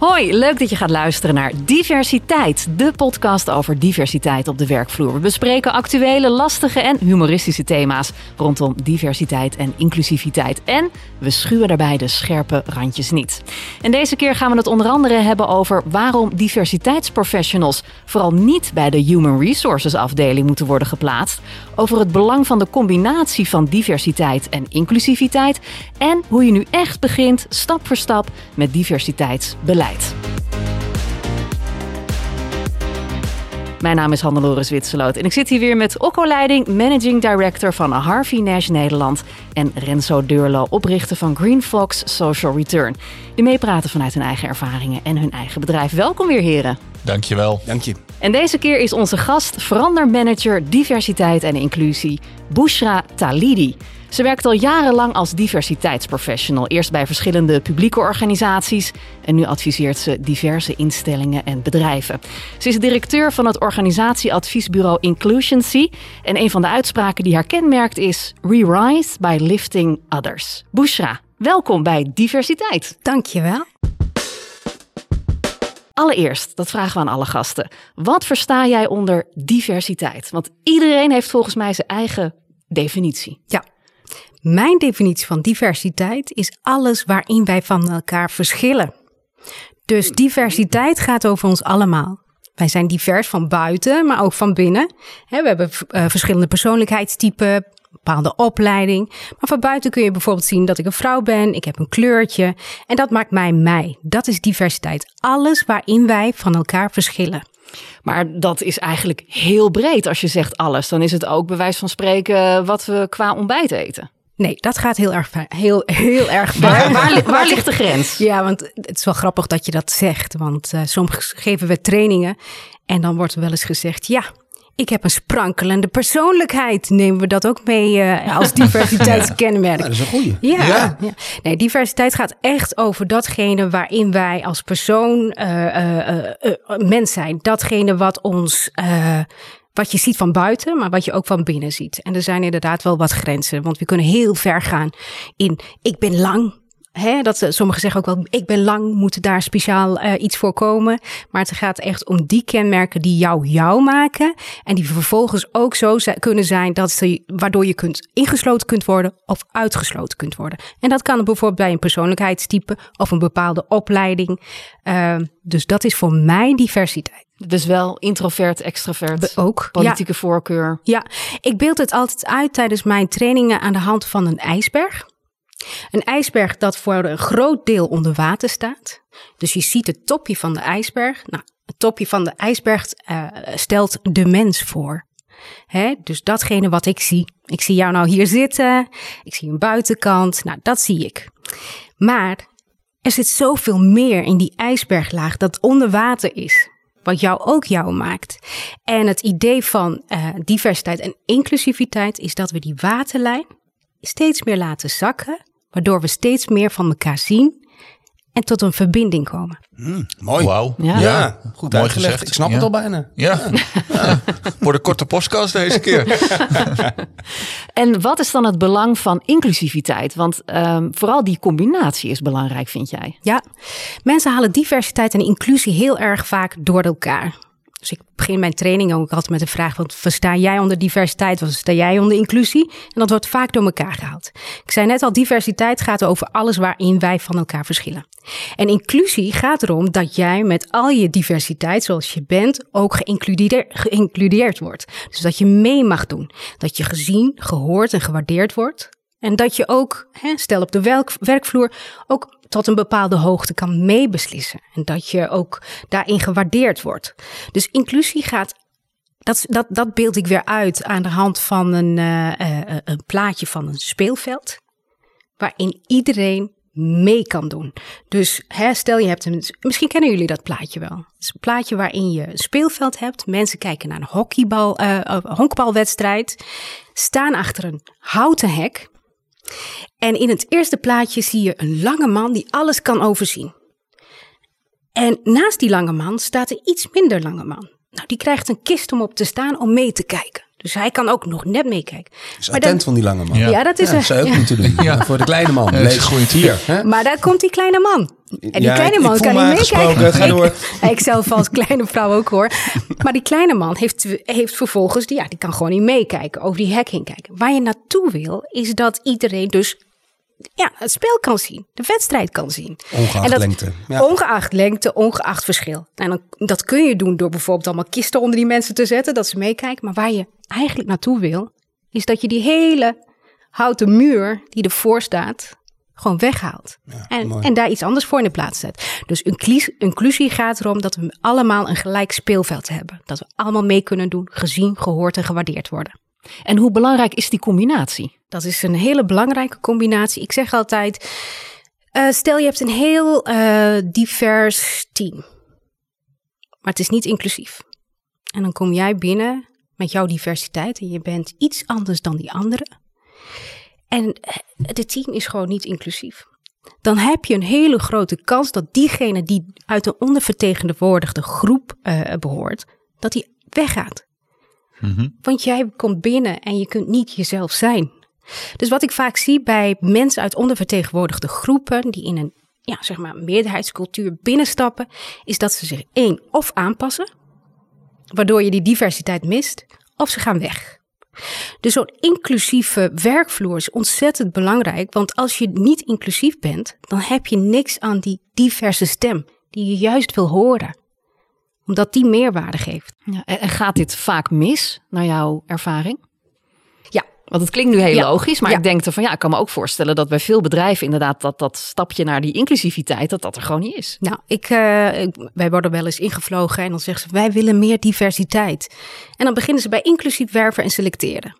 Hoi, leuk dat je gaat luisteren naar Diversiteit, de podcast over diversiteit op de werkvloer. We bespreken actuele, lastige en humoristische thema's rondom diversiteit en inclusiviteit. En we schuwen daarbij de scherpe randjes niet. En deze keer gaan we het onder andere hebben over waarom diversiteitsprofessionals vooral niet bij de Human Resources afdeling moeten worden geplaatst, over het belang van de combinatie van diversiteit en inclusiviteit en hoe je nu echt begint, stap voor stap, met diversiteitsbeleid. Mijn naam is Hannelore Zwitserloot en ik zit hier weer met Okko Leiding, Managing Director van Harvey Nash Nederland en Renzo Deurlo, oprichter van Green Fox Social Return. Die meepraten vanuit hun eigen ervaringen en hun eigen bedrijf. Welkom weer heren. Dankjewel. Dank je. En deze keer is onze gast verandermanager diversiteit en inclusie, Bushra Talidi. Ze werkt al jarenlang als diversiteitsprofessional. Eerst bij verschillende publieke organisaties en nu adviseert ze diverse instellingen en bedrijven. Ze is directeur van het organisatieadviesbureau Inclusioncy. En een van de uitspraken die haar kenmerkt is: We rise by lifting others. Bushra, welkom bij Diversiteit. Dankjewel. Allereerst, dat vragen we aan alle gasten. Wat versta jij onder diversiteit? Want iedereen heeft volgens mij zijn eigen definitie. Ja. Mijn definitie van diversiteit is alles waarin wij van elkaar verschillen. Dus diversiteit gaat over ons allemaal. Wij zijn divers van buiten, maar ook van binnen. we hebben uh, verschillende persoonlijkheidstypen, bepaalde opleiding. Maar van buiten kun je bijvoorbeeld zien dat ik een vrouw ben, ik heb een kleurtje. En dat maakt mij mij. Dat is diversiteit. Alles waarin wij van elkaar verschillen. Maar dat is eigenlijk heel breed als je zegt alles. Dan is het ook bewijs van spreken wat we qua ontbijt eten. Nee, dat gaat heel erg ver. Heel, heel erg ver. Waar, waar, waar ligt de grens? Ja, want het is wel grappig dat je dat zegt. Want uh, soms geven we trainingen en dan wordt er wel eens gezegd... ja, ik heb een sprankelende persoonlijkheid. Nemen we dat ook mee uh, als diversiteitskenmerk? Ja, dat is een goeie. Ja, ja. ja, Nee, diversiteit gaat echt over datgene waarin wij als persoon uh, mens zijn. Datgene wat ons wat je ziet van buiten, maar wat je ook van binnen ziet. En er zijn inderdaad wel wat grenzen, want we kunnen heel ver gaan in ik ben lang. Hè, dat, sommigen zeggen ook wel, ik ben lang, moet daar speciaal uh, iets voor komen. Maar het gaat echt om die kenmerken die jou jou maken. En die vervolgens ook zo kunnen zijn dat ze, waardoor je kunt ingesloten kunt worden of uitgesloten kunt worden. En dat kan bijvoorbeeld bij een persoonlijkheidstype of een bepaalde opleiding. Uh, dus dat is voor mij diversiteit. Dus wel introvert, extrovert. Ook. Politieke voorkeur. Ja, ik beeld het altijd uit tijdens mijn trainingen aan de hand van een ijsberg. Een ijsberg dat voor een groot deel onder water staat. Dus je ziet het topje van de ijsberg. Nou, het topje van de ijsberg uh, stelt de mens voor. Hè? Dus datgene wat ik zie. Ik zie jou nou hier zitten. Ik zie een buitenkant. Nou, dat zie ik. Maar er zit zoveel meer in die ijsberglaag dat onder water is wat jou ook jou maakt. En het idee van uh, diversiteit en inclusiviteit is dat we die waterlijn steeds meer laten zakken, waardoor we steeds meer van elkaar zien en tot een verbinding komen. Mm, mooi. Wauw. Ja. ja. goed mooi gezegd. Ik snap ja. het al bijna. Ja. ja. Voor de korte podcast deze keer. en wat is dan het belang van inclusiviteit? Want um, vooral die combinatie is belangrijk, vind jij? Ja, mensen halen diversiteit en inclusie heel erg vaak door elkaar. Dus ik begin mijn training ook altijd met de vraag: wat versta jij onder diversiteit? Wat versta jij onder inclusie? En dat wordt vaak door elkaar gehaald. Ik zei net al: diversiteit gaat over alles waarin wij van elkaar verschillen. En inclusie gaat erom dat jij met al je diversiteit, zoals je bent, ook geïncludeerd, geïncludeerd wordt. Dus dat je mee mag doen. Dat je gezien, gehoord en gewaardeerd wordt. En dat je ook, hè, stel op de werkvloer, ook tot een bepaalde hoogte kan meebeslissen. En dat je ook daarin gewaardeerd wordt. Dus inclusie gaat. Dat, dat, dat beeld ik weer uit aan de hand van een, uh, uh, een plaatje van een speelveld. Waarin iedereen mee kan doen. Dus hè, stel je hebt een. Misschien kennen jullie dat plaatje wel. Het is een plaatje waarin je een speelveld hebt. Mensen kijken naar een hockeybal, honkbalwedstrijd. Staan achter een houten hek. En in het eerste plaatje zie je een lange man die alles kan overzien. En naast die lange man staat een iets minder lange man. Nou, die krijgt een kist om op te staan om mee te kijken. Dus hij kan ook nog net meekijken. Is maar attent van die lange man. Ja, dat is ja, zou ook moeten doen. Ja. Voor de kleine man. Ja, Lees goed hier. Hè? Maar daar komt die kleine man. En die kleine man kan niet meekijken. Ga door. ik zelf als kleine vrouw ook hoor. Maar die kleine man heeft, heeft vervolgens, ja, die kan gewoon niet meekijken, over die hek heen kijken. Waar je naartoe wil, is dat iedereen dus ja, het spel kan zien, de wedstrijd kan zien. Ongeacht lengte. Ja. Ongeacht lengte, ongeacht verschil. En dan, dat kun je doen door bijvoorbeeld allemaal kisten onder die mensen te zetten, dat ze meekijken. Maar waar je eigenlijk naartoe wil, is dat je die hele houten muur die ervoor staat, gewoon weghaalt. en, en daar iets anders voor in de plaats zet. Dus inclusie gaat erom dat we allemaal een gelijk speelveld hebben. Dat we allemaal mee kunnen doen, gezien, gehoord en gewaardeerd worden. En hoe belangrijk is die combinatie? Dat is een hele belangrijke combinatie. Ik zeg altijd, uh, stel je hebt een heel uh, divers team, maar het is niet inclusief. En dan kom jij binnen met jouw diversiteit en je bent iets anders dan die anderen. En het team is gewoon niet inclusief. Dan heb je een hele grote kans dat diegene die uit een ondervertegenwoordigde groep behoort, dat die weggaat. Mhm. Want jij komt binnen en je kunt niet jezelf zijn. Dus wat ik vaak zie bij mensen uit ondervertegenwoordigde groepen die in een ja, zeg maar meerderheidscultuur binnenstappen, is dat ze zich één of aanpassen, waardoor je die diversiteit mist, of ze gaan weg. Dus zo'n inclusieve werkvloer is ontzettend belangrijk, want als je niet inclusief bent, dan heb je niks aan die diverse stem die je juist wil horen omdat die meerwaarde geeft. Ja, en gaat dit vaak mis, naar jouw ervaring? Ja. Want het klinkt nu heel logisch, maar ik denk er van ja, ik kan me ook voorstellen dat bij veel bedrijven inderdaad dat, dat stapje naar die inclusiviteit, dat dat er gewoon niet is. Nou, ik, uh, wij worden wel eens ingevlogen en dan zeggen ze wij willen meer diversiteit. En dan beginnen ze bij inclusief werven en selecteren.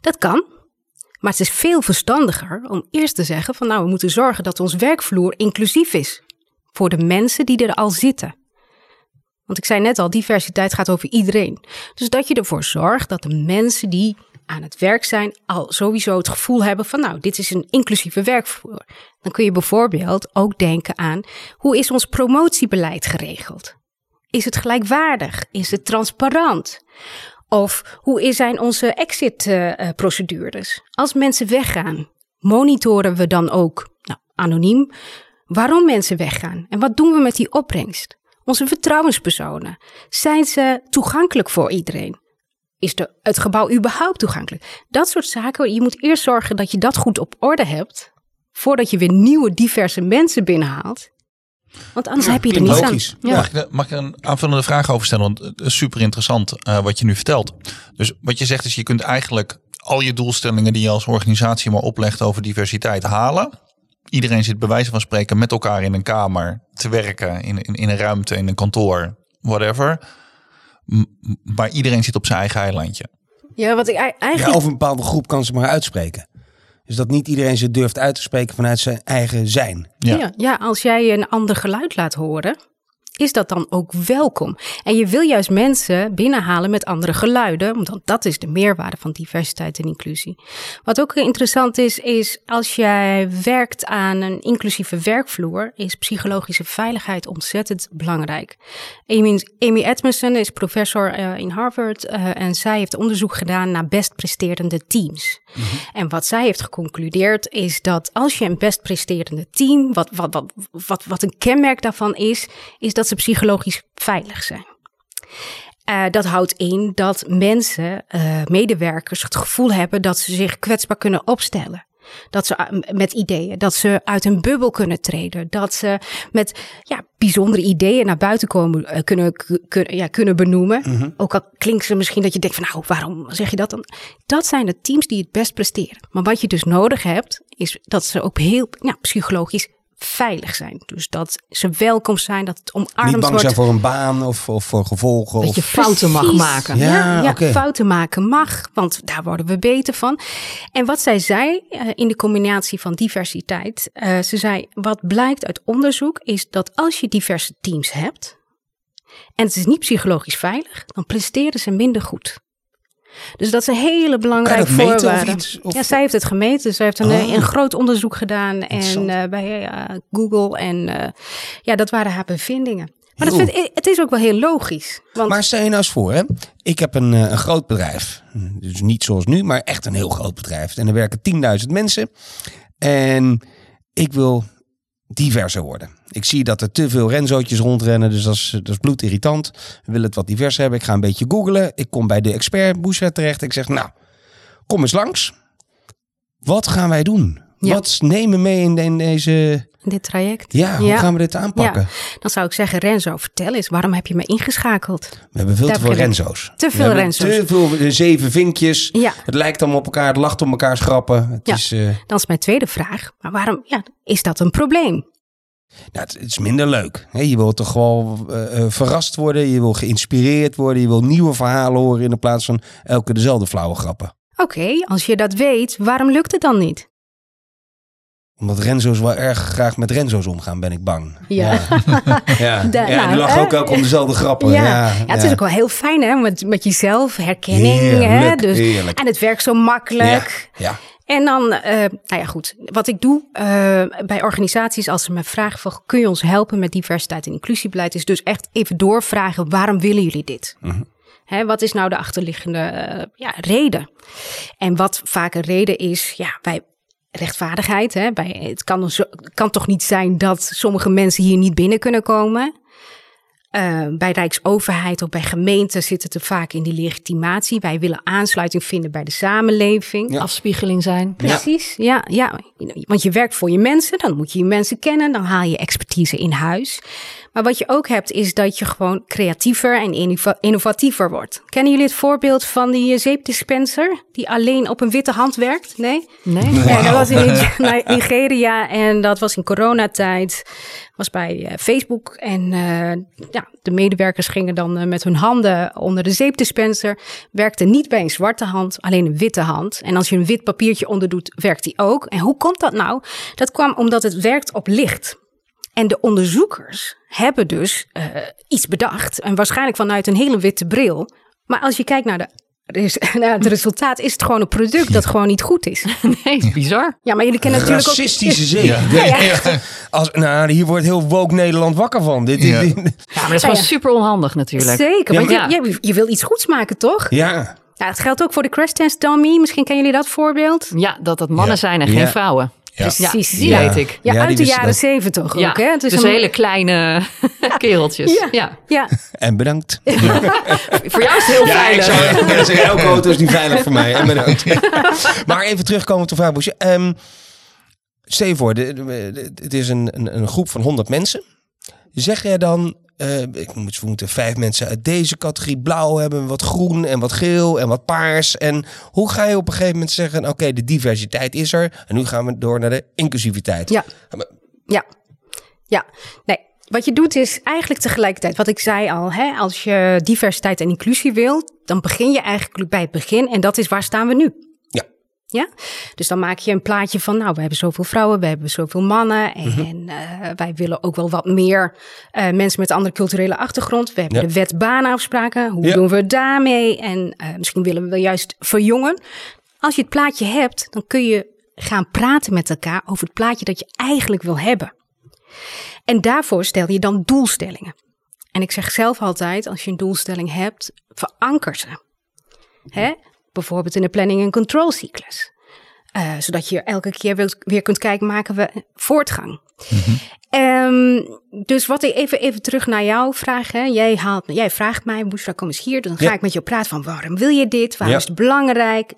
Dat kan, maar het is veel verstandiger om eerst te zeggen van nou, we moeten zorgen dat ons werkvloer inclusief is. Voor de mensen die er al zitten. Want ik zei net al, diversiteit gaat over iedereen. Dus dat je ervoor zorgt dat de mensen die aan het werk zijn al sowieso het gevoel hebben van nou, dit is een inclusieve werkvloer. Dan kun je bijvoorbeeld ook denken aan hoe is ons promotiebeleid geregeld? Is het gelijkwaardig? Is het transparant? Of hoe zijn onze exit-procedures? Als mensen weggaan, monitoren we dan ook nou, anoniem waarom mensen weggaan en wat doen we met die opbrengst? Onze vertrouwenspersonen. Zijn ze toegankelijk voor iedereen? Is de, het gebouw überhaupt toegankelijk? Dat soort zaken. Je moet eerst zorgen dat je dat goed op orde hebt. Voordat je weer nieuwe, diverse mensen binnenhaalt. Want anders heb je er niets aan. Ja. Mag, ik, mag ik een aanvullende vraag over stellen? Want het is super interessant uh, wat je nu vertelt. Dus wat je zegt is, je kunt eigenlijk al je doelstellingen die je als organisatie maar oplegt over diversiteit halen. Iedereen zit bij wijze van spreken met elkaar in een kamer te werken, in, in, in een ruimte, in een kantoor, whatever. Maar iedereen zit op zijn eigen eilandje. Ja, wat ik eigenlijk. Ja, of een bepaalde groep kan ze maar uitspreken. Dus dat niet iedereen ze durft uit te spreken vanuit zijn eigen zijn. Ja, ja, ja als jij een ander geluid laat horen, is dat dan ook welkom. En je wil juist mensen binnenhalen met andere geluiden, want dat is de meerwaarde van diversiteit en inclusie. Wat ook interessant is, is als jij werkt aan een inclusieve werkvloer, is psychologische veiligheid ontzettend belangrijk. Amy, Amy Edmondson is professor uh, in Harvard uh, en zij heeft onderzoek gedaan naar best presterende teams. Mm -hmm. En wat zij heeft geconcludeerd is dat als je een best presterende team, wat, wat, wat, wat, wat een kenmerk daarvan is, is dat ze psychologisch veilig zijn. Uh, dat houdt in dat mensen, uh, medewerkers, het gevoel hebben dat ze zich kwetsbaar kunnen opstellen. Dat ze met ideeën, dat ze uit een bubbel kunnen treden. Dat ze met ja, bijzondere ideeën naar buiten komen, kunnen, kunnen, ja, kunnen benoemen. Mm -hmm. Ook al klinkt ze misschien dat je denkt van nou, waarom zeg je dat dan? Dat zijn de teams die het best presteren. Maar wat je dus nodig hebt, is dat ze ook heel ja, psychologisch veilig zijn. Dus dat ze welkom zijn, dat het omarmd wordt. Niet bang zijn voor een baan of, of voor gevolgen. Dat of... je fouten mag maken. Ja, ja, ja fouten maken mag, want daar worden we beter van. En wat zij zei uh, in de combinatie van diversiteit, uh, ze zei, wat blijkt uit onderzoek is dat als je diverse teams hebt en het is niet psychologisch veilig, dan presteren ze minder goed. Dus dat is een hele belangrijke voorwaarde. Ja, zij heeft het gemeten. Zij heeft een, oh. een groot onderzoek gedaan en, uh, bij uh, Google. En uh, ja, dat waren haar bevindingen. Maar dat vind het is ook wel heel logisch. Want Maar stel je nou eens voor, hè? ik heb een, eh, een groot bedrijf. Dus niet zoals nu, maar echt een heel groot bedrijf. En er werken 10.000 mensen. En ik wil diverser worden. Ik zie dat er te veel Renzootjes rondrennen, dus dat is, dat is bloedirritant. We willen het wat diverser hebben. Ik ga een beetje googlen. Ik kom bij de expert Boucher terecht. Ik zeg, nou, kom eens langs. Wat gaan wij doen? Ja. Wat nemen mee in, in deze... dit traject. Ja, hoe Ja. gaan we dit aanpakken? Ja. Dan zou ik zeggen, Renzo, vertel eens, waarom heb je me ingeschakeld? We hebben veel te veel. Renzo's. Te We veel Renzo's. Te veel eh, zeven vinkjes. Ja. Het lijkt allemaal op elkaar, het lacht op elkaar schrappen. Het, Ja. is, eh, Dan is mijn tweede vraag, maar waarom ja, is dat een probleem? nou, het, is minder leuk. Je wil toch wel eh, eh, verrast worden, je wil geïnspireerd worden, je wil nieuwe verhalen horen in plaats van elke dezelfde flauwe grappen. Oké, als je dat weet, waarom lukt het dan niet? Omdat Renzo's wel erg graag met Renzo's omgaan, ben ik bang. Ja. Ja, ja. Ja, nou, die lachen hè? ook elk om dezelfde grappen. Ja, Ja, ja, het is ook wel heel fijn hè, met, met jezelf, herkenning. hè? Heerlijk, Dus, heerlijk. En het werkt zo makkelijk. Ja. En dan, eh, nou ja goed, wat ik doe eh, bij organisaties als ze me vragen van kun je ons helpen met diversiteit en inclusiebeleid, is dus echt even doorvragen waarom willen jullie dit? Hè, wat is nou de achterliggende eh, ja, reden? En wat vaak een reden is, ja, bij rechtvaardigheid. Hè, bij, het kan, kan toch niet zijn dat sommige mensen hier niet binnen kunnen komen. Eh, bij Rijksoverheid of bij gemeenten zit het er vaak in die legitimatie. Wij willen aansluiting vinden bij de samenleving. Ja. Afspiegeling zijn. Precies, ja. ja, Want je werkt voor je mensen, dan moet je je mensen kennen, dan haal je expertise in huis. Maar wat je ook hebt, is dat je gewoon creatiever en innova- innovatiever wordt. Kennen jullie het voorbeeld van die eh, zeepdispenser die alleen op een witte hand werkt? Nee? Nee? Ja, dat was in Nige- Nigeria en dat was in coronatijd. Was bij eh, Facebook en eh, ja, de medewerkers gingen dan eh, met hun handen onder de zeepdispenser. Werkte niet bij een zwarte hand, alleen een witte hand. En als je een wit papiertje onderdoet, werkt die ook. En hoe komt dat nou? Dat kwam omdat het werkt op licht. En de onderzoekers hebben dus eh, iets bedacht. En waarschijnlijk vanuit een hele witte bril. Maar als je kijkt naar, de, res- naar het resultaat, is het gewoon een product dat gewoon niet goed is. Nee, bizar. Ja, maar jullie kennen natuurlijk ook... Racistische zeep. Ja. Nee, echt. Als, nou, hier wordt heel woke Nederland wakker van. Dit, Ja. dit- Ja, maar dat is ja. super onhandig natuurlijk. Zeker, Ja, want je, je, je wil iets goeds maken, toch? ja. Ja, het geldt ook voor de crash test dummy. Misschien kennen jullie dat voorbeeld. Ja, dat dat mannen Ja. zijn en Ja. geen vrouwen. Ja. Ja, Precies. die Ja. weet ik. Ja, uit de jaren zeventig Ja, ook, hè? Het is dus een- hele kleine kereltjes. Ja. Ja. Ja, En bedankt. Voor jou is het heel Ja, ik veilig. zou zeggen, elke auto is niet veilig voor mij. En bedankt. maar even terugkomen op de vraag, Boesje. Ehm, stel je voor, het is een, een, een groep van 100 mensen. Zeg jij dan, eh, ik moet, we moeten vijf mensen uit deze categorie blauw hebben, wat groen en wat geel en wat paars. En hoe ga je op een gegeven moment zeggen, oké, de diversiteit is er. En nu gaan we door naar de inclusiviteit. ja, ja. Ja, nee. Wat je doet is eigenlijk tegelijkertijd, wat ik zei al, hè, als je diversiteit en inclusie wil, dan begin je eigenlijk bij het begin en dat is waar staan we nu. Ja. Dus dan maak je een plaatje van, nou, we hebben zoveel vrouwen, we hebben zoveel mannen en Mhm. eh, wij willen ook wel wat meer eh, mensen met een andere culturele achtergrond. We hebben Ja. de wet baanafspraken, hoe Ja. doen we daarmee? En eh, misschien willen we wel juist verjongen. Als je het plaatje hebt, dan kun je gaan praten met elkaar over het plaatje dat je eigenlijk wil hebben. En daarvoor stel je dan doelstellingen. En ik zeg zelf altijd, als je een doelstelling hebt, veranker ze. Hè? Bijvoorbeeld in de planning en control cyclus. Eh, zodat je elke keer weer, weer kunt kijken, maken we voortgang. Ehm, dus wat ik even, even terug naar jou vraag. Hè? Jij, haalt, jij vraagt mij, Boesra, kom eens hier. Dan ga Ja. ik met je praten van waarom wil je dit? Waarom Ja. is het belangrijk?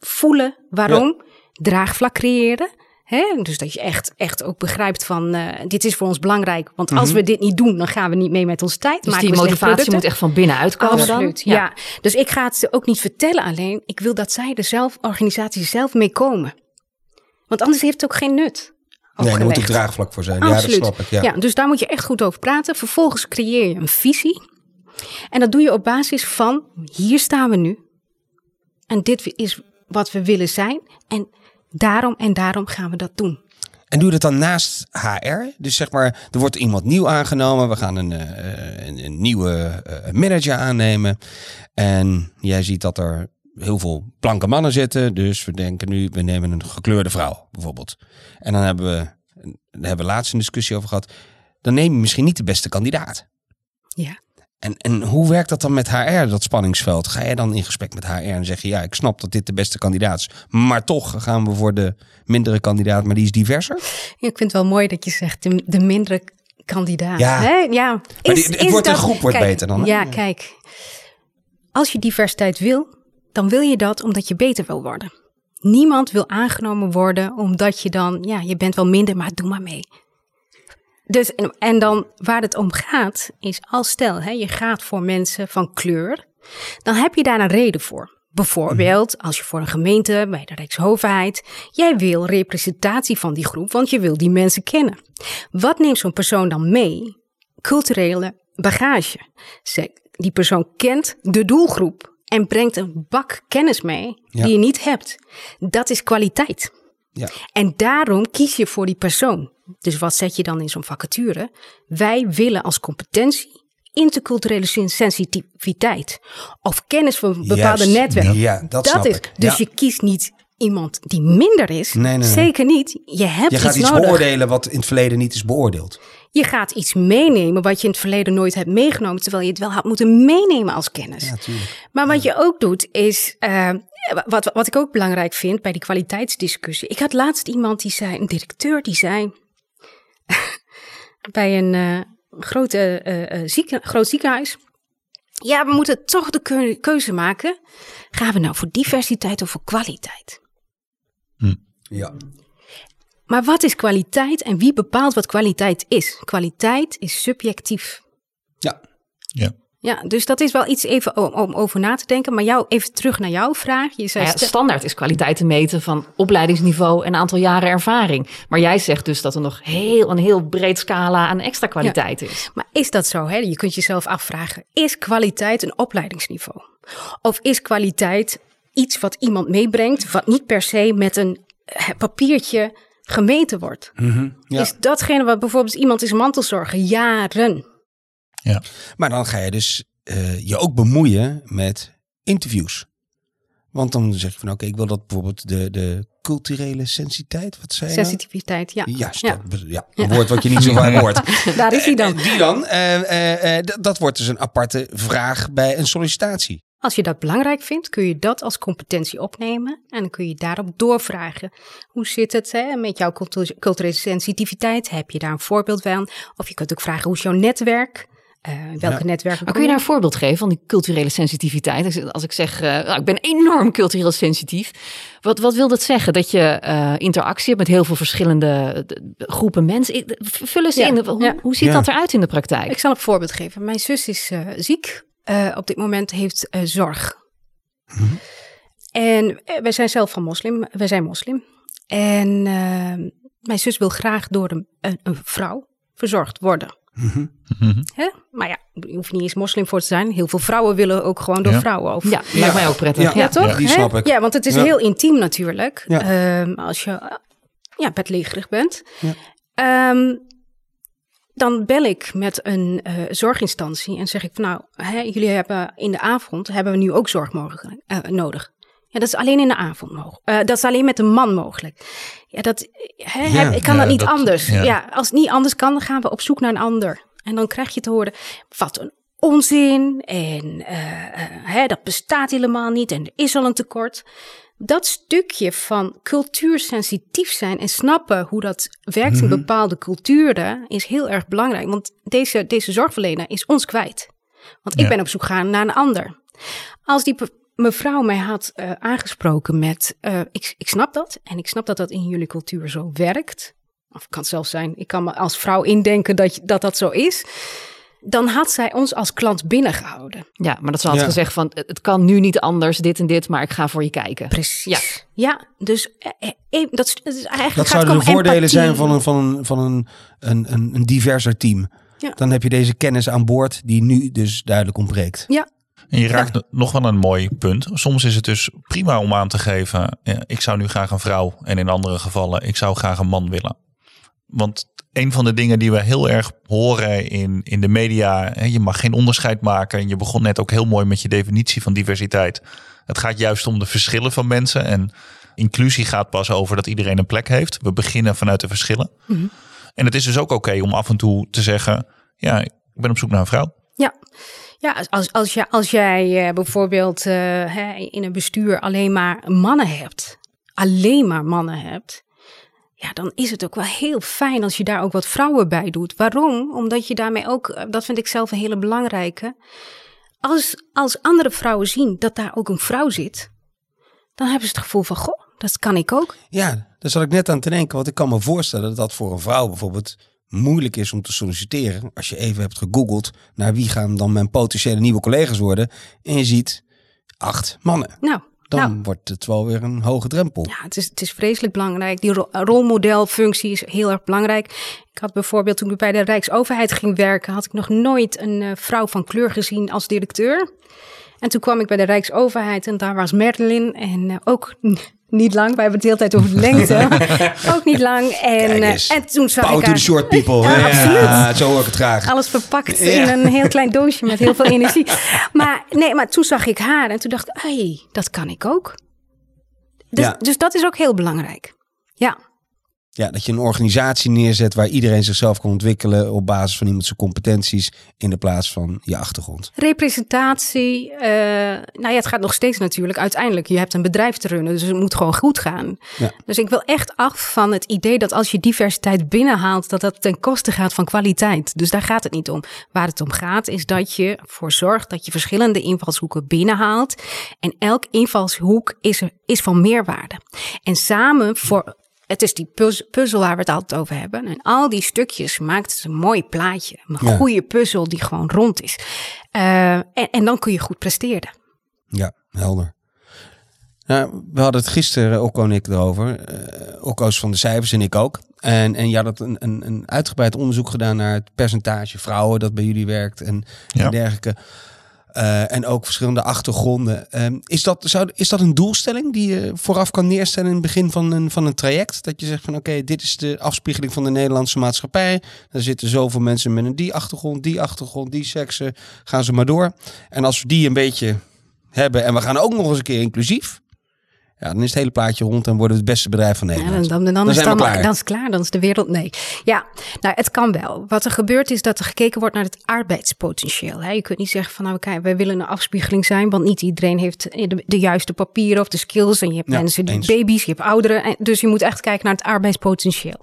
Voelen waarom. Draagvlak creëren. Hè? Dus dat je echt, echt ook begrijpt van eh, dit is voor ons belangrijk. Want als we dit niet doen, dan gaan we niet mee met onze tijd. Dus Maken die motivatie producten. moet echt van binnenuit komen Absoluut, dan? ja. Dus ik ga het ze ook niet vertellen alleen. Ik wil dat zij er zelf, organisatie zelf mee komen. Want anders heeft het ook geen nut. Nee, daar moet ook draagvlak voor zijn. Absoluut. Ja, dat snap ik. Ja. Ja, dus daar moet je echt goed over praten. Vervolgens creëer je een visie. En dat doe je op basis van, hier staan we nu. En dit is wat we willen zijn. En daarom en daarom gaan we dat doen. En doe je dat dan naast HR? Dus zeg maar, er wordt iemand nieuw aangenomen. We gaan een, eh, een, een nieuwe eh, manager aannemen. En jij ziet dat er heel veel blanke mannen zitten. Dus we denken nu, we nemen een gekleurde vrouw bijvoorbeeld. En dan hebben we, daar hebben we laatst een discussie over gehad. dan neem je misschien niet de beste kandidaat. Ja. En, en hoe werkt dat dan met HR, dat spanningsveld? Ga je dan in gesprek met HR en zeg je, ja, ik snap dat dit de beste kandidaat is, maar toch gaan we voor de mindere kandidaat, maar die is diverser? Ja, ik vind het wel mooi dat je zegt de, de mindere kandidaat. Ja. Hè? ja. Maar die- het wordt- een groep wordt kijk, beter dan, hè? Ja, kijk. Als je diversiteit wil, dan wil je dat omdat je beter wil worden. Niemand wil aangenomen worden omdat je dan, ja, je bent wel minder, maar doe maar mee. Dus, en, en dan waar het om gaat, is als stel, hè, je gaat voor mensen van kleur, dan heb je daar een reden voor. Bijvoorbeeld als je voor een gemeente bij de Rijksoverheid, jij wil representatie van die groep, want je wil die mensen kennen. Wat neemt zo'n persoon dan mee? Culturele bagage. Die persoon kent de doelgroep en brengt een bak kennis mee Ja. die je niet hebt. Dat is kwaliteit. Ja. En daarom kies je voor die persoon. Dus wat zet je dan in zo'n vacature? Wij willen als competentie interculturele sen- sensitiviteit. Of kennis van bepaalde Juist. netwerken. Ja, dat snap is. ik. Dus Ja. je kiest niet iemand die minder is. Nee, nee, nee. Zeker niet. Je hebt Je gaat iets beoordelen wat in het verleden niet is beoordeeld. Je gaat iets meenemen wat je in het verleden nooit hebt meegenomen, terwijl je het wel had moeten meenemen als kennis. Ja. Maar wat je ook doet is, eh, wat, wat ik ook belangrijk vind bij die kwaliteitsdiscussie. Ik had laatst iemand die zei, een directeur die zei, bij een eh, grote, eh, eh, zieken, groot ziekenhuis. Ja, we moeten toch de keu- keuze maken. Gaan we nou voor diversiteit of voor kwaliteit? Ja. Maar wat is kwaliteit en wie bepaalt wat kwaliteit is? Kwaliteit is subjectief. Ja. Ja. Ja, dus dat is wel iets even om, om over na te denken. Maar jou, even terug naar jouw vraag. Je zei, Nou ja, standaard is kwaliteit te meten van opleidingsniveau en aantal jaren ervaring. Maar jij zegt dus dat er nog heel, een heel breed scala aan extra kwaliteit is. maar is dat zo? Hè? Je kunt jezelf afvragen. Is kwaliteit een opleidingsniveau? Of is kwaliteit iets wat iemand meebrengt... wat niet per se met een papiertje gemeten wordt? Ja. Is datgene wat bijvoorbeeld iemand is mantelzorger jaren... Ja. Maar dan ga je dus eh, je ook bemoeien met interviews. Want dan zeg je van oké, ik wil dat bijvoorbeeld de, de culturele sensitiviteit, wat zei je? nou? Sensitiviteit, ja. Juist, Ja. dat- ja, een woord wat je niet zo vaak hoort. Daar is hij dan. Eh, Die dan, eh, eh, eh, d- dat wordt dus een aparte vraag bij een sollicitatie. Als je dat belangrijk vindt, kun je dat als competentie opnemen. En dan kun je daarop doorvragen. Hoe zit het hè, met jouw cultu- culturele sensitiviteit? Heb je daar een voorbeeld van? Of je kunt ook vragen, hoe is jouw netwerk? Eh, welke Ja. netwerken Maar kun je daar een voorbeeld geven van die culturele sensitiviteit? Als ik- Als ik zeg, eh, nou, ik ben enorm cultureel sensitief. Wat, wat wil dat zeggen? Dat je eh, interactie hebt met heel veel verschillende groepen mensen. Vul eens Ja, in. Hoe, ja. hoe ziet Ja. dat eruit in de praktijk? Ik zal een voorbeeld geven. Mijn zus is eh, ziek. eh, op dit moment heeft eh, zorg. En eh, wij zijn zelf van moslim. Wij zijn moslim. En mijn zus wil graag door een, een, een vrouw verzorgd worden. Mhm. Hè? Maar ja, je hoeft niet eens moslim voor te zijn. Heel veel vrouwen willen ook gewoon door Ja. vrouwen over. Ja, lijkt mij ook prettig. Ja. Ja. Ja, toch? Ja, die snap ik. Ja, want het is Ja. heel intiem natuurlijk. Ja. Ehm, als je eh, ja, bedlegerig bent. Ja. Ehm, dan bel ik met een eh, zorginstantie en zeg ik van nou, hè, jullie hebben in de avond hebben we nu ook zorg mogelijk, eh, nodig. Ja, dat is alleen in de avond mogelijk. Eh, dat is alleen met een man mogelijk. Ja, dat hè, Ja, heb- ik kan ja, dat niet dat- anders. ja. Ja. als het niet anders kan, dan gaan we op zoek naar een ander. En dan krijg je te horen, wat een onzin. En eh, eh, hè, dat bestaat helemaal niet. En er is al een tekort. Dat stukje van cultuursensitief zijn en snappen hoe dat werkt in bepaalde culturen is heel erg belangrijk. Want deze, deze zorgverlener is ons kwijt. Want ik ben op zoek gaan naar een ander. Als die mevrouw mij had eh, aangesproken met, eh, ik, ik snap dat en ik snap dat dat in jullie cultuur zo werkt. Of het kan zelfs zijn, ik kan me als vrouw indenken dat je- dat, dat zo is. Dan had zij ons als klant binnengehouden. Ja, maar dat ze had Ja. gezegd van het kan nu niet anders, dit en dit, maar ik ga voor je kijken. Precies. Ja. Ja, dus eh, dat, is- dat is eigenlijk Dat zouden de voordelen empathie. zijn van een, van een, van een, een, een, een diverser team. Ja. Dan heb je deze kennis aan boord die nu dus duidelijk ontbreekt. Ja, En je raakt nog wel een mooi punt. Soms is het dus prima om aan te geven, ik zou nu graag een vrouw en in andere gevallen, ik zou graag een man willen. Want een van de dingen die we heel erg horen in, in de media, hè, je mag geen onderscheid maken. En je begon net ook heel mooi met je definitie van diversiteit. Het gaat juist om de verschillen van mensen. En inclusie gaat pas over dat iedereen een plek heeft. We beginnen vanuit de verschillen. En het is dus ook oké om af en toe te zeggen, ja, ik ben op zoek naar een vrouw. Ja, ja als, als, je, als jij uh, bijvoorbeeld hè, in een bestuur alleen maar mannen hebt, alleen maar mannen hebt, ja, dan is het ook wel heel fijn als je daar ook wat vrouwen bij doet. Waarom? Omdat je daarmee ook, eh, dat vind ik zelf een hele belangrijke. Als, als andere vrouwen zien dat daar ook een vrouw zit, dan hebben ze het gevoel van, goh, dat kan ik ook. Ja, daar zat ik net aan te denken. Want ik kan me voorstellen dat dat voor een vrouw bijvoorbeeld moeilijk is om te solliciteren. Als je even hebt gegoogeld naar wie gaan dan mijn potentiële nieuwe collega's worden. En je ziet acht mannen. Nou, dan nou. wordt het wel weer een hoge drempel. Ja, het is, het is vreselijk belangrijk. Die ro rolmodelfunctie is heel erg belangrijk. Ik had bijvoorbeeld toen ik bij de Rijksoverheid ging werken, had ik nog nooit een uh, vrouw van kleur gezien als directeur. En toen kwam ik bij de Rijksoverheid en daar was Merlin en uh, ook niet lang. Wij hebben het de hele tijd over de lengte. ook niet lang. En, uh, en toen zag Power ik the short people. Ja, ja, absoluut. ja, zo hoor ik het graag. Alles verpakt in een heel klein doosje met heel veel energie. Maar nee, maar toen zag ik haar en toen dacht ik, hey, dat kan ik ook. Dus, dus dat is ook heel belangrijk. Ja, Ja, dat je een organisatie neerzet waar iedereen zichzelf kan ontwikkelen op basis van iemand zijn competenties in de plaats van je achtergrond. representatie. eh, nou ja, het gaat nog steeds natuurlijk. Uiteindelijk, je hebt een bedrijf te runnen, dus het moet gewoon goed gaan. Ja. Dus ik wil echt af van het idee dat als je diversiteit binnenhaalt, dat dat ten koste gaat van kwaliteit. Dus daar gaat het niet om. Waar het om gaat, is dat je ervoor zorgt dat je verschillende invalshoeken binnenhaalt. En elk invalshoek is, er, is van meerwaarde. En samen voor. Het is die puzz- puzzel waar we het altijd over hebben. En al die stukjes maakt het een mooi plaatje. Een Ja. goede puzzel die gewoon rond is. Eh, en, en dan kun je goed presteren. Ja, helder. Nou, we hadden het gisteren, Okko en ik, erover. Eh Okko's van de cijfers en ik ook. En, en je had een, een, een uitgebreid onderzoek gedaan naar het percentage vrouwen dat bij jullie werkt en, Ja. en dergelijke. Eh, en ook verschillende achtergronden. Ehm, is, dat, zou, is dat een doelstelling die je vooraf kan neerstellen in het begin van een, van een traject? Dat je zegt van oké, dit is de afspiegeling van de Nederlandse maatschappij. Er zitten zoveel mensen met een die achtergrond, die achtergrond, die seksen. Gaan ze maar door. En als we die een beetje hebben en we gaan ook nog eens een keer inclusief. Ja, dan is het hele plaatje rond en worden we het beste bedrijf van Ja, Nederland. dan, dan, dan, is allemaal- klaar. dan is klaar, dan is de wereld. Nee. Ja, nou, het kan wel. Wat er gebeurt is dat er gekeken wordt naar het arbeidspotentieel. Hè. Je kunt niet zeggen van nou, kijk, wij willen een afspiegeling zijn, want niet iedereen heeft de, de juiste papieren of de skills. En je hebt Ja, mensen die baby's, je hebt ouderen. En, dus je moet echt kijken naar het arbeidspotentieel.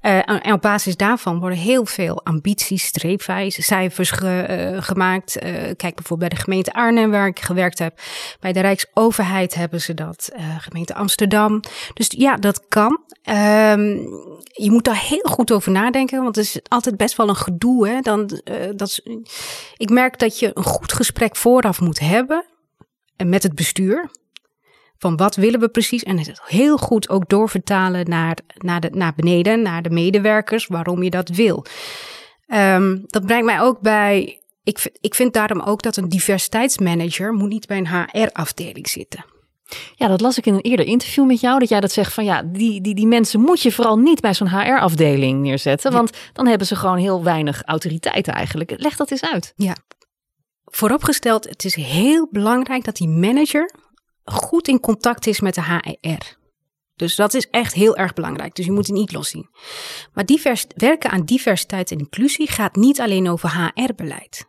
Eh, en op basis daarvan worden heel veel ambities, streepwijze, cijfers eh, gemaakt. Eh, kijk bijvoorbeeld bij de gemeente Arnhem, waar ik gewerkt heb. Bij de Rijksoverheid hebben ze dat. gemeente Amsterdam. Dus ja, dat kan. Ehm, je moet daar heel goed over nadenken, want het is altijd best wel een gedoe. Hè? Dan, dat ik merk dat je een goed gesprek vooraf moet hebben met het bestuur. Van wat willen we precies? En het heel goed ook doorvertalen naar, naar, de, naar beneden, naar de medewerkers, waarom je dat wil. Ehm, dat brengt mij ook bij. Ik, vind- ik vind daarom ook dat een diversiteitsmanager moet niet bij een HR-afdeling zitten. Ja, dat las ik in een eerder interview met jou. Dat jij dat zegt van ja, die, die, die mensen moet je vooral niet bij zo'n HR-afdeling neerzetten. Want dan hebben ze gewoon heel weinig autoriteit eigenlijk. Leg dat eens uit. Vooropgesteld, het is heel belangrijk dat die manager goed in contact is met de HR. Dus dat is echt heel erg belangrijk. Dus je moet het niet loszien. Maar divers, werken aan diversiteit en inclusie gaat niet alleen over HR-beleid.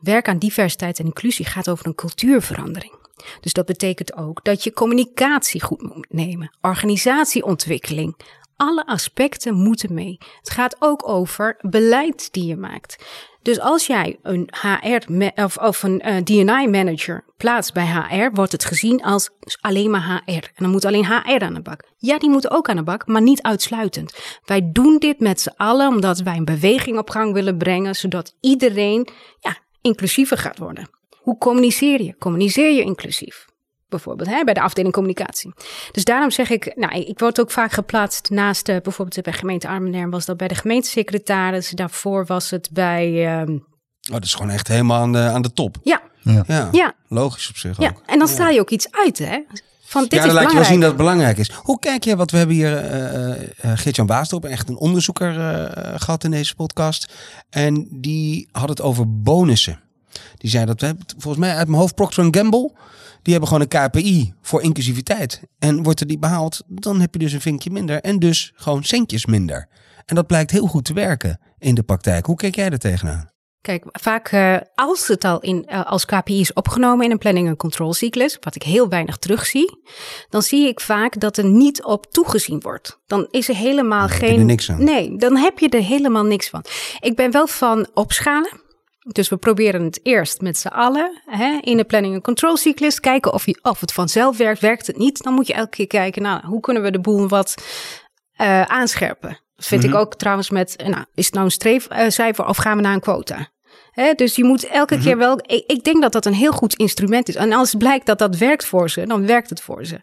Werken aan diversiteit en inclusie gaat over een cultuurverandering. Dus dat betekent ook dat je communicatie goed moet nemen, organisatieontwikkeling. Alle aspecten moeten mee. Het gaat ook over beleid die je maakt. Dus als jij een HR of, of een eh, D&I-manager plaatst bij HR, wordt het gezien als alleen maar HR. En dan moet alleen HR aan de bak. Ja, die moeten ook aan de bak, maar niet uitsluitend. Wij doen dit met z'n allen omdat wij een beweging op gang willen brengen, zodat iedereen ja, inclusiever gaat worden. Hoe communiceer je? Communiceer je inclusief? Bijvoorbeeld hè, bij de afdeling communicatie. Dus daarom zeg ik, nou, ik word ook vaak geplaatst naast, eh, bijvoorbeeld bij gemeente Arnhem was dat bij de gemeentesecretaris. Daarvoor was het bij, ehm, Oh, dat is gewoon echt helemaal aan de, aan de top. ja, Ja, ja, logisch op zich ja. ook. En dan straal je ook iets uit, hè? Van dit ja, is dan laat je wel zien dat het belangrijk is. Hoe kijk je, wat we hebben hier eh eh, Geert-Jan Baasdorp, echt een onderzoeker eh, gehad in deze podcast. En die had het over bonussen. Die zei dat we hebben, volgens mij uit mijn hoofd Procter Gamble. Die hebben gewoon een KPI voor inclusiviteit. En wordt er die behaald, dan heb je dus een vinkje minder. En dus gewoon centjes minder. En dat blijkt heel goed te werken in de praktijk. Hoe kijk jij er tegenaan? Kijk, vaak uh, als het al in, uh, als KPI is opgenomen in een planning en control cyclus, wat ik heel weinig terugzie, dan zie ik vaak dat er niet op toegezien wordt. Dan is er helemaal dan geen. Heb je er niks aan. Nee, dan heb je er helemaal niks van. Ik ben wel van opschalen. Dus we proberen het eerst met z'n allen hè, in de planning en control cyclus. Kijken of, je, of het vanzelf werkt. Werkt het niet, dan moet je elke keer kijken, nou, hoe kunnen we de boel wat uh, aanscherpen. Dat vind mm -hmm. ik ook trouwens met, nou, is het nou een streefcijfer of gaan we naar een quota? He, dus je moet elke mm -hmm. keer wel. Ik, ik, denk dat dat een heel goed instrument is. En als blijkt dat dat werkt voor ze, dan werkt het voor ze.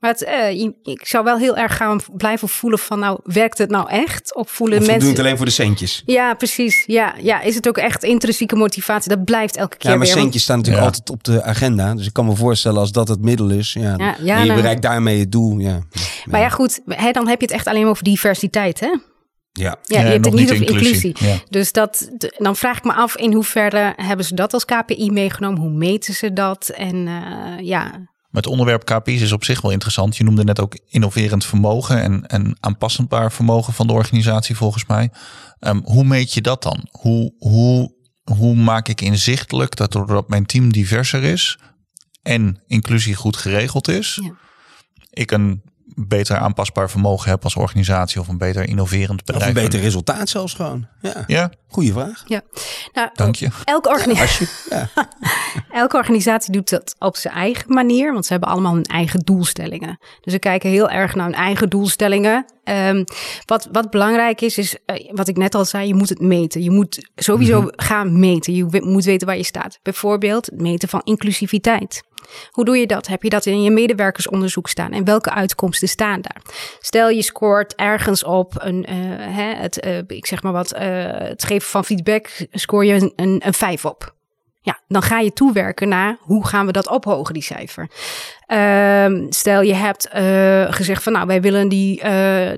Maar het, uh, ik zou wel heel erg gaan blijven voelen van, nou, werkt het nou echt? Of voelen of mensen. doen het alleen voor de centjes. Ja, precies. Ja, ja, is het ook echt intrinsieke motivatie? Dat blijft elke keer. Ja, maar weer. centjes staan natuurlijk ja. altijd op de agenda. Dus ik kan me voorstellen als dat het middel is. Ja, ja, ja en je nou, bereikt daarmee het doel. Ja. Maar ja, goed, hè, dan heb je het echt alleen over diversiteit, hè? Ja, ja, je hebt het niet over inclusie. inclusie. Ja. Dus dat, dan vraag ik me af in hoeverre hebben ze dat als KPI meegenomen? Hoe meten ze dat? En uh, ja. Het onderwerp KPI's is op zich wel interessant. Je noemde net ook innoverend vermogen en, en aanpassendbaar vermogen van de organisatie volgens mij. Um, hoe meet je dat dan? Hoe, hoe, hoe maak ik inzichtelijk dat doordat mijn team diverser is en inclusie goed geregeld is, ja. ik een beter aanpasbaar vermogen heb als organisatie of een beter innoverend bedrijf. Of een beter resultaat zelfs gewoon. Ja. ja. Goeie vraag. Ja. Nou, Dank je. Elke, organisatie, ja, elke organisatie doet dat op zijn eigen manier, want ze hebben allemaal hun eigen doelstellingen. Dus ze kijken heel erg naar hun eigen doelstellingen. Um, wat, wat belangrijk is, is uh, wat ik net al zei, je moet het meten. Je moet sowieso mm -hmm. gaan meten. Je moet weten waar je staat. Bijvoorbeeld het meten van inclusiviteit. Hoe doe je dat? Heb je dat in je medewerkersonderzoek staan? En welke uitkomsten staan daar? Stel je scoort ergens op een, uh, hè, het, uh, ik zeg maar wat, uh, het geven van feedback, scoor je een, een, een 5 op. Ja, dan ga je toewerken naar hoe gaan we dat ophogen, die cijfer. Uh, stel je hebt uh, gezegd van nou, wij willen die, uh,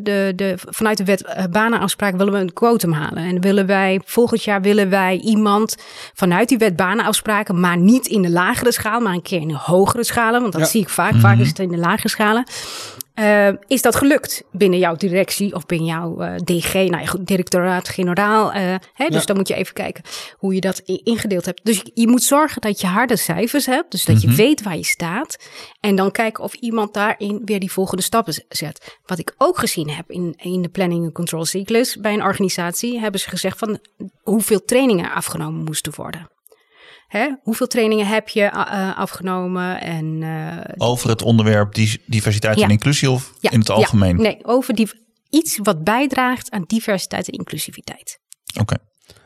de, de, vanuit de wet uh, banenafspraak willen we een quotum halen. En willen wij, volgend jaar willen wij iemand vanuit die wet banenafspraken, maar niet in de lagere schaal, maar een keer in de hogere schalen. Want dat ja. zie ik vaak. Vaak is het in de lagere schalen. Uh, is dat gelukt binnen jouw directie of binnen jouw uh, DG, nou, directoraat-generaal? Uh, hè? Dus ja. dan moet je even kijken hoe je dat ingedeeld hebt. Dus je moet zorgen dat je harde cijfers hebt, dus dat mm -hmm. je weet waar je staat. En dan kijken of iemand daarin weer die volgende stappen zet. Wat ik ook gezien heb in, in de planning en control cyclus bij een organisatie, hebben ze gezegd van hoeveel trainingen afgenomen moesten worden. Hè? Hoeveel trainingen heb je uh, afgenomen? En, uh, over het onderwerp diversiteit ja. en inclusie of ja. in het algemeen? Ja. Nee, over die, iets wat bijdraagt aan diversiteit en inclusiviteit. Oké. Okay.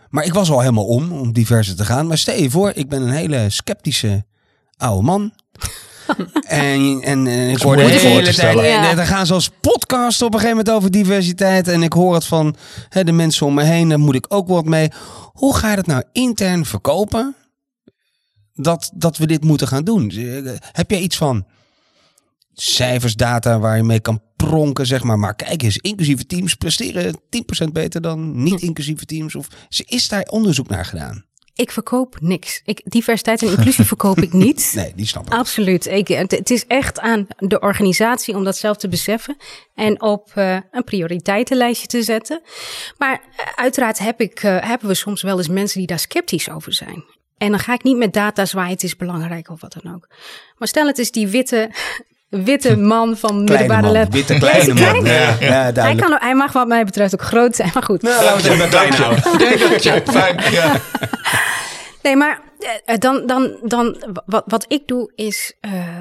Maar ik was al helemaal om om diverser te gaan. Maar stel je voor, ik ben een hele sceptische oude man. en, en, en ik hoor de hele tijd, ja. dan gaan ze als podcast op een gegeven moment over diversiteit. En ik hoor het van hè, de mensen om me heen, daar moet ik ook wat mee. Hoe ga je dat nou intern verkopen? Dat, dat we dit moeten gaan doen. Heb jij iets van cijfers, data waar je mee kan pronken, zeg maar. Maar kijk eens, inclusieve teams presteren 10% beter dan niet-inclusieve teams. Of is daar onderzoek naar gedaan? Ik verkoop niks. Ik, diversiteit en inclusie verkoop ik niet. Nee, die snap ik. Absoluut. Ik, het, het, is echt aan de organisatie om dat zelf te beseffen en op uh, een prioriteitenlijstje te zetten. Maar uh, uiteraard heb ik, uh, hebben we soms wel eens mensen die daar sceptisch over zijn. En dan ga ik niet met data zwaaien, het is belangrijk of wat dan ook. Maar stel het is die witte, witte man van middelbare leeftijd. Witte kleine man. Ja, ja, hij, kan, hij mag wat mij betreft ook groot zijn, maar goed. Nou, laten we het even klein houden. Fijn, ja. Nee, maar dan, dan, dan wat, wat ik doe is, uh, uh,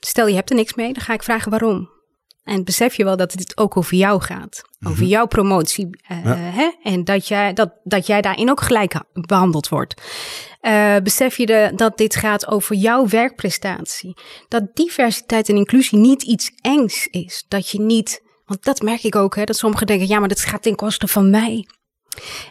stel je hebt er niks mee, dan ga ik vragen waarom. En besef je wel dat het ook over jou gaat. Over mm-hmm. jouw promotie. Uh, ja. hè? En dat jij, dat, dat jij daarin ook gelijk behandeld wordt. Uh, besef je de, dat dit gaat over jouw werkprestatie. Dat diversiteit en inclusie niet iets engs is. Dat je niet, want dat merk ik ook, hè, dat sommigen denken, ja, maar dat gaat ten koste van mij.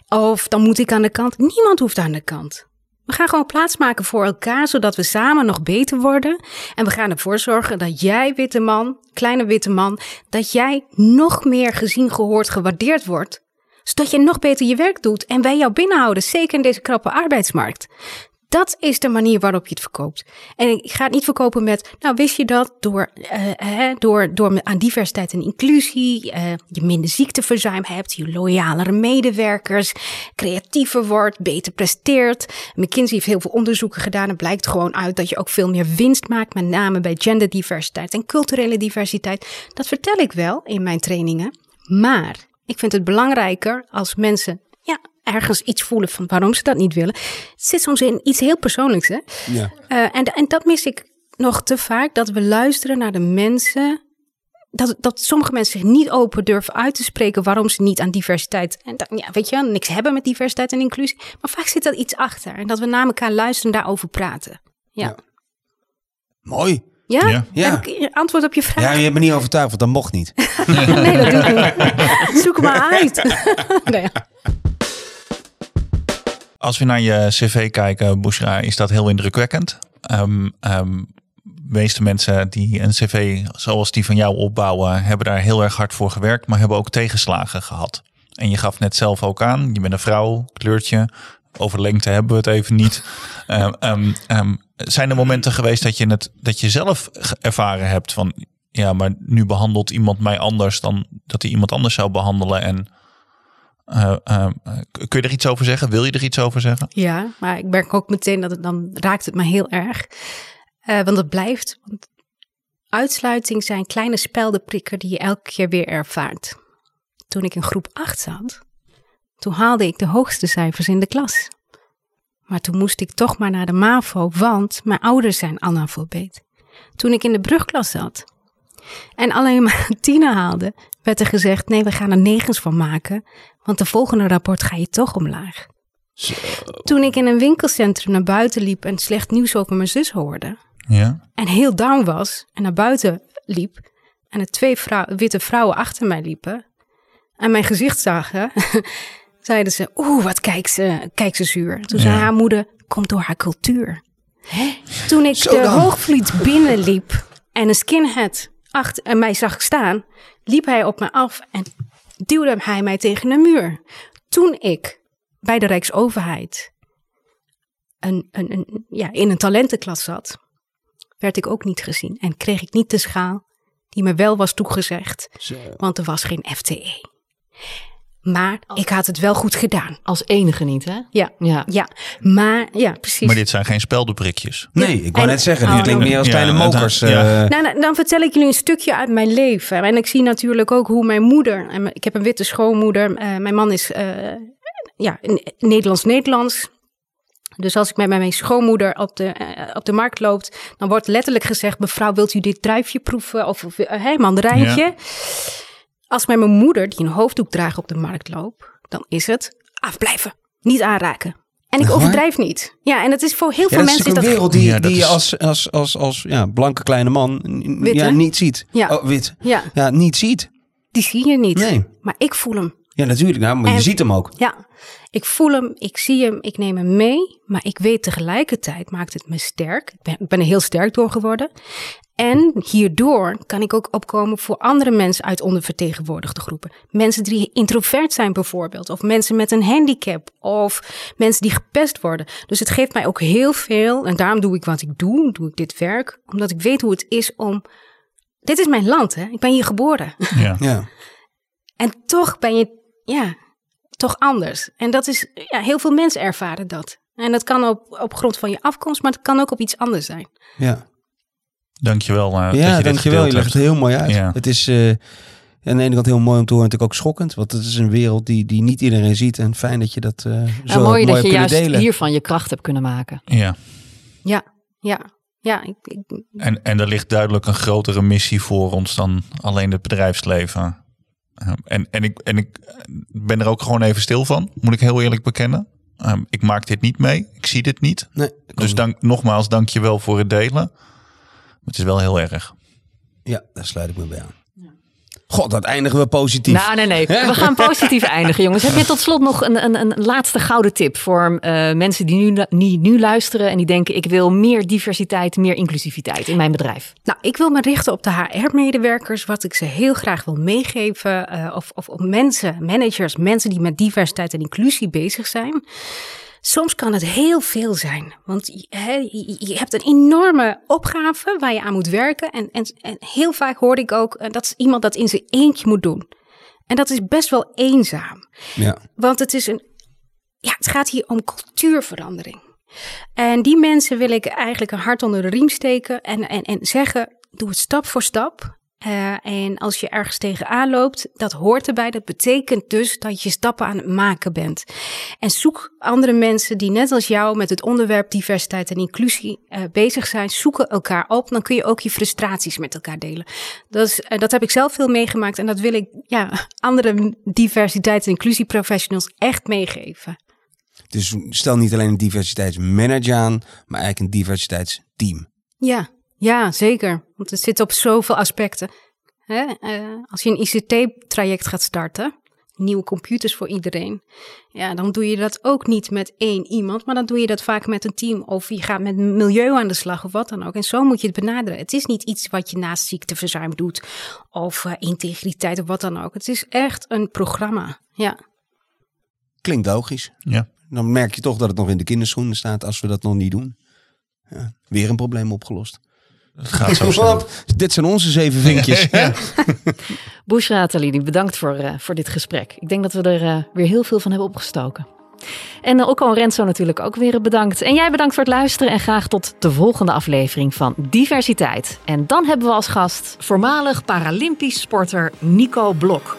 Of dan moet ik aan de kant. Niemand hoeft aan de kant. We gaan gewoon plaatsmaken voor elkaar, zodat we samen nog beter worden. En we gaan ervoor zorgen dat jij, witte man, kleine witte man, dat jij nog meer gezien, gehoord, gewaardeerd wordt. Zodat je nog beter je werk doet en wij jou binnenhouden, zeker in deze krappe arbeidsmarkt. Dat is de manier waarop je het verkoopt. En ik ga het niet verkopen met, nou wist je dat, door, uh, hè, door, door aan diversiteit en inclusie uh, je minder ziekteverzuim hebt, je loyalere medewerkers, creatiever wordt, beter presteert. McKinsey heeft heel veel onderzoeken gedaan. Het blijkt gewoon uit dat je ook veel meer winst maakt, met name bij genderdiversiteit en culturele diversiteit. Dat vertel ik wel in mijn trainingen. Maar ik vind het belangrijker als mensen ergens iets voelen van waarom ze dat niet willen. Het zit soms in iets heel persoonlijks. Hè? Ja. Uh, en, en dat mis ik nog te vaak, dat we luisteren naar de mensen. Dat, dat sommige mensen zich niet open durven uit te spreken waarom ze niet aan diversiteit. En dat, ja, weet je, niks hebben met diversiteit en inclusie. Maar vaak zit er iets achter. En dat we naar elkaar luisteren en daarover praten. Ja. Ja. Mooi. Ja? Ja. Ja. Heb ik antwoord op je vraag? Ja, je hebt me niet overtuigd, want dat mocht niet. nee, dat doe ik niet. Zoek maar uit. nee. Als we naar je cv kijken, Bushra, is dat heel indrukwekkend. Um, um, meeste mensen die een cv zoals die van jou opbouwen, hebben daar heel erg hard voor gewerkt, maar hebben ook tegenslagen gehad. En je gaf net zelf ook aan, je bent een vrouw, kleurtje, over lengte hebben we het even niet. Um, zijn er momenten geweest dat je het dat je zelf ervaren hebt van ja, maar nu behandelt iemand mij anders dan dat hij iemand anders zou behandelen en uh, uh, kun je er iets over zeggen? Wil je er iets over zeggen? Ja, maar ik merk ook meteen dat het dan raakt het me heel erg. Uh, want het blijft. Want uitsluiting zijn kleine speldenprikken die je elke keer weer ervaart. Toen ik in groep 8 zat, toen haalde ik de hoogste cijfers in de klas. Maar toen moest ik toch maar naar de MAVO, want mijn ouders zijn analfabeet. Toen ik in de brugklas zat en alleen maar tienen haalde, werd er gezegd: nee, we gaan er negens van maken, want de volgende rapport ga je toch omlaag. Zo. Toen ik in een winkelcentrum naar buiten liep en slecht nieuws over mijn zus hoorde, Ja. en heel down was en naar buiten liep, en er twee vrou witte vrouwen achter mij liepen en mijn gezicht zagen, zeiden ze: Oeh, wat kijkt ze, kijkt ze zuur. Toen zei haar moeder: Komt door haar cultuur. Toen ik Zo de dan. hoogvliet binnenliep en een skinhead achter en mij zag staan, liep hij op me af en duwde hij mij tegen een muur. Toen ik bij de Rijksoverheid een, een, een, ja, in een talentenklas zat, werd ik ook niet gezien en kreeg ik niet de schaal die me wel was toegezegd, Zo. want er was geen FTE. Maar ik had het wel goed gedaan. Als enige niet, hè? Ja, Ja. ja. Maar ja, precies. Maar dit zijn geen speldenprikjes. Nee, ik wou En- net zeggen, Oh, dit klinkt nou. meer als Ja, kleine mokers. ja. eh. Nou, nou, dan vertel ik jullie een stukje uit mijn leven. En ik zie natuurlijk ook hoe mijn moeder. En ik heb een witte schoonmoeder. eh, mijn man is eh, ja, Nederlands-Nederlands. Dus als ik met mijn schoonmoeder op de, op de markt loopt, dan wordt letterlijk gezegd: Mevrouw, wilt u dit druifje proeven? Of, of hey, mandarijntje. Ja. Als met mijn moeder, die een hoofddoek draagt op de markt loopt, dan is het afblijven, niet aanraken. En ik overdrijf niet. Ja, en het is voor heel Ja, veel dat is mensen. ook een is dat wereld die, Ja, dat die je is- als, als, als, als ja, blanke kleine man Wit, ja, niet ziet. Ja. Oh, wit. Ja, Ja, niet ziet. die zie je niet. Nee. Maar ik voel hem. Ja, natuurlijk. Nou, maar je En- ziet hem ook. Ja, ik voel hem, ik zie hem, ik neem hem mee. Maar ik weet tegelijkertijd maakt het me sterk. Ik ben, ik ben er heel sterk door geworden. En hierdoor kan ik ook opkomen voor andere mensen uit ondervertegenwoordigde groepen. Mensen die introvert zijn bijvoorbeeld. Of mensen met een handicap. Of mensen die gepest worden. Dus het geeft mij ook heel veel. En daarom doe ik wat ik doe. Doe ik dit werk. Omdat ik weet hoe het is om... Dit is mijn land, hè. Ik ben hier geboren. Ja. Ja. En toch ben je, ja, toch anders. En dat is, ja, heel veel mensen ervaren dat. En dat kan op, op grond van je afkomst, maar het kan ook op iets anders zijn. Ja, Dankjewel. Uh, dat je ja dit dankjewel. Je legt het heel mooi uit. Ja. Het is eh, aan de ene kant heel mooi om te horen. Natuurlijk ook schokkend. Want het is een wereld die, die niet iedereen ziet. En fijn dat je dat eh zo Nou, mooi dat hebt je juist delen. hiervan je kracht hebt kunnen maken. Ja. Ja, ja, ja. Ik, ik- En, en er ligt duidelijk een grotere missie voor ons dan alleen het bedrijfsleven. Um, en, en, ik, en ik ben er ook gewoon even stil van, moet ik heel eerlijk bekennen. Um, ik maak dit niet mee, ik zie dit niet. Nee, Dus dank, nogmaals, dank je wel voor het delen. Maar het is wel heel erg. Ja, daar sluit ik me bij aan. God, dat eindigen we positief. Nou, nee, nee. We gaan positief eindigen, jongens. Heb je tot slot nog een, een, een laatste gouden tip voor eh, mensen die nu, die nu luisteren en die denken: ik wil meer diversiteit, meer inclusiviteit in mijn bedrijf? nou, ik wil me richten op de HR-medewerkers. Wat ik ze heel graag wil meegeven. eh, of, of op mensen, managers, mensen die met diversiteit en inclusie bezig zijn. Soms kan het heel veel zijn, want je hebt een enorme opgave waar je aan moet werken. En, en, en heel vaak hoor ik ook uh, dat iemand dat in zijn eentje moet doen. En dat is best wel eenzaam. Ja. Want het, is een, ja, het gaat hier om cultuurverandering. En die mensen wil ik eigenlijk een hart onder de riem steken en, en, en zeggen: doe het stap voor stap. Uh, en als je ergens tegenaan loopt, dat hoort erbij. Dat betekent dus dat je stappen aan het maken bent. En zoek andere mensen die net als jou met het onderwerp diversiteit en inclusie uh, bezig zijn. Zoeken elkaar op. Dan kun je ook je frustraties met elkaar delen. Dat, is, uh, dat heb ik zelf veel meegemaakt. En dat wil ik ja, andere diversiteit en inclusie professionals echt meegeven. Dus stel niet alleen een diversiteitsmanager aan, maar eigenlijk een diversiteitsteam. Ja, ja, zeker. Want het zit op zoveel aspecten. Hè? Uh, als je een ICT-traject gaat starten, nieuwe computers voor iedereen, ja, dan doe je dat ook niet met één iemand, maar dan doe je dat vaak met een team. Of je gaat met milieu aan de slag of wat dan ook. En zo moet je het benaderen. Het is niet iets wat je naast ziekteverzuim doet of uh, integriteit of wat dan ook. Het is echt een programma. Ja. Klinkt logisch. Ja. Dan merk je toch dat het nog in de kinderschoenen staat als we dat nog niet doen. Ja, weer een probleem opgelost. Het gaat zo snel. Dit zijn onze zeven vinkjes. Ja. Bushra Talini, bedankt voor, uh, voor dit gesprek. Ik denk dat we er uh, weer heel veel van hebben opgestoken. En uh, Okko en Renzo natuurlijk ook weer bedankt. En jij bedankt voor het luisteren en graag tot de volgende aflevering van Diversiteit. En dan hebben we als gast voormalig Paralympisch sporter Nico Blok.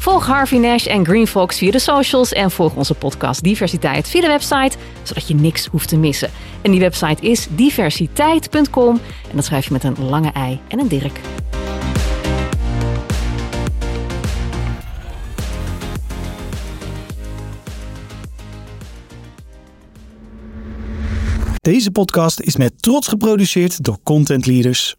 Volg Harvey Nash en Green Fox via de socials en volg onze podcast Diversiteit via de website, zodat je niks hoeft te missen. En die website is diversiteit.com en dat schrijf je met een lange ei en een dirk. Deze podcast is met trots geproduceerd door Content Leaders